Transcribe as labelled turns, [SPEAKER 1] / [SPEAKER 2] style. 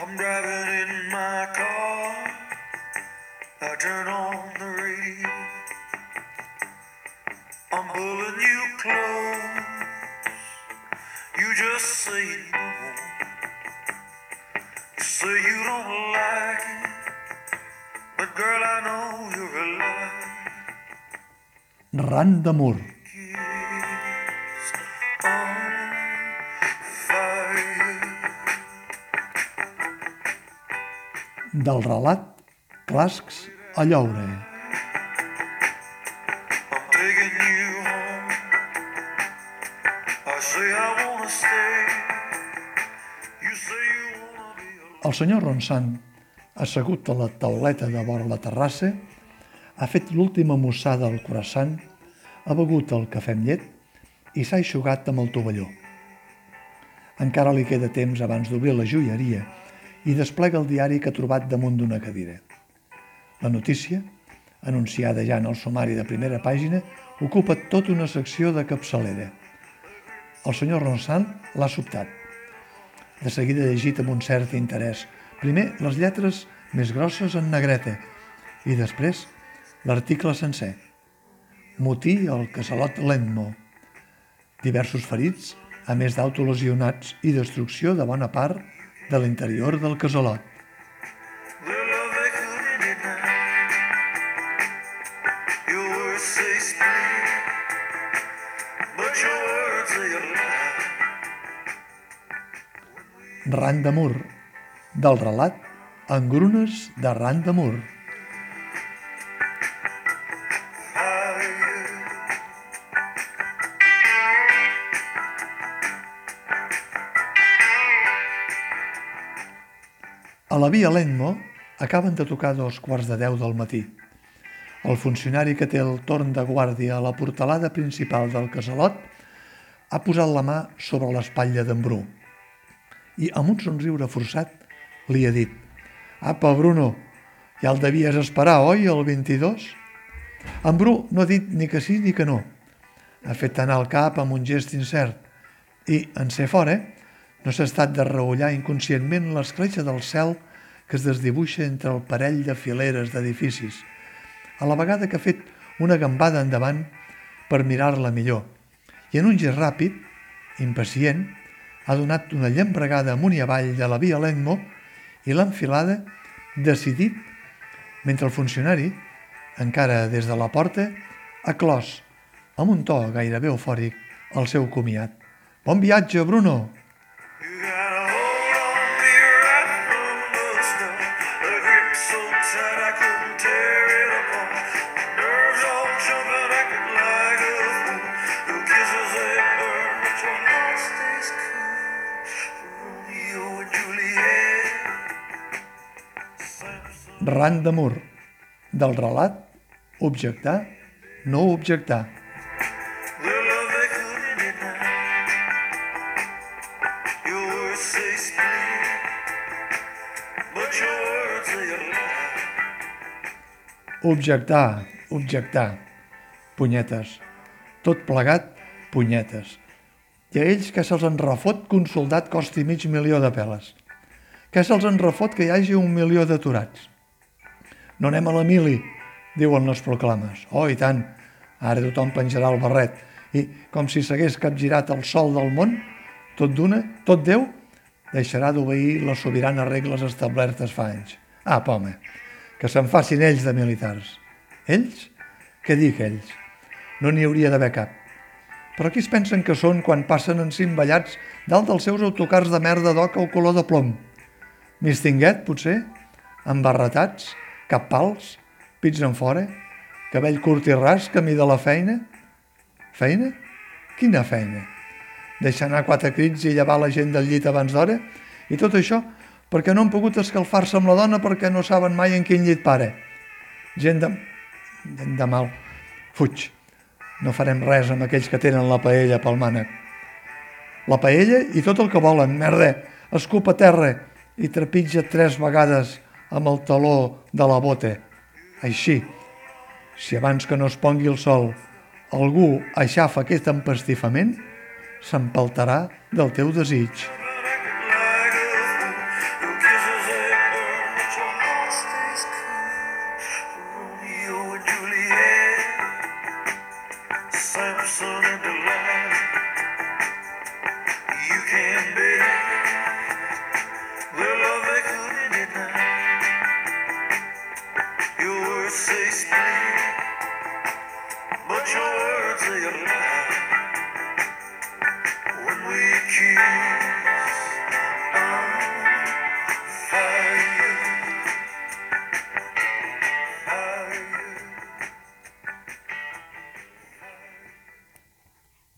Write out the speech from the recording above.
[SPEAKER 1] I'm driving in my car. I turn on the radio. I'm pulling you close. You just say no. You say you don't like it. But girl, I know you're alive.
[SPEAKER 2] Ran d'amor.
[SPEAKER 1] Kiss
[SPEAKER 2] Del relat Clascs a Lloure. El senyor Ronsan, assegut a la tauleta de vora la terrassa, ha fet l'última mossada al croissant, ha begut el cafè amb llet i s'ha eixugat amb el tovalló. Encara li queda temps abans d'obrir la joieria i desplega el diari que ha trobat damunt d'una cadira. La notícia, anunciada ja en el sumari de primera pàgina, ocupa tota una secció de capçalera. El senyor Ronsan l'ha sobtat. De seguida llegit amb un cert interès. Primer les lletres més grosses en negreta i després l'article sencer. Motí al casalot Lenmo. Diversos ferits, a més d'autolesionats i destrucció de bona part de l'interior del
[SPEAKER 1] lie.
[SPEAKER 2] Ran de Mur, del relat Engrunes de Ran de Mur. La via Lenmo acaben de tocar dos quarts de deu del matí. El funcionari que té el torn de guàrdia a la portalada principal del casalot ha posat la mà sobre l'espatlla d'en Bru i amb un somriure forçat li ha dit «Apa, Bruno, ja el devies esperar, oi, el 22?» En Bru no ha dit ni que sí ni que no. Ha fet anar el cap amb un gest incert i, en ser fora, no s'ha estat de reullar inconscientment l'escletxa del cel que es desdibuixa entre el parell de fileres d'edificis, a la vegada que ha fet una gambada endavant per mirar-la millor, i en un gest ràpid, impacient, ha donat una llambregada amunt i avall de la via Lenmo i l'ha enfilada, decidit, mentre el funcionari, encara des de la porta, ha clos, amb un to gairebé eufòric, el seu comiat. Bon viatge, Bruno! Ran d'amor. Del relat, objectar, no objectar. Objectar, objectar. Punyetes. Tot plegat, punyetes. I a ells que se'ls en refot que un soldat costi mig milió de peles. Que se'ls en refot que hi hagi un milió d'aturats. No anem a la mili, diuen les proclames. Oh, i tant, ara tothom penjarà el barret. I, com si s'hagués capgirat el sol del món, tot d'una, tot Déu, deixarà d'obeir les sobiranes regles establertes fa anys. Ah, home, que se'n facin ells de militars. Ells? Què dic ells? No n'hi hauria d'haver cap. Però qui es pensen que són quan passen encimballats dalt dels seus autocars de merda d'oca o color de plom? Mistinguet, potser? Embarretats? Cap pals? Pits en fora? Cabell curt i ras, camí de la feina? Feina? Quina feina? Deixar anar quatre crits i llevar la gent del llit abans d'hora? I tot això perquè no han pogut escalfar-se amb la dona perquè no saben mai en quin llit pare. Gent de... gent de mal. Fuig. No farem res amb aquells que tenen la paella pel mànec. La paella i tot el que volen, merda. Escupa terra i trepitja tres vegades amb el taló de la bota, així. Si abans que no es pongui el sol algú aixafa aquest empastifament, s'empaltarà del teu desig.
[SPEAKER 1] Samson in the land, you can be. never say but your words they are when we.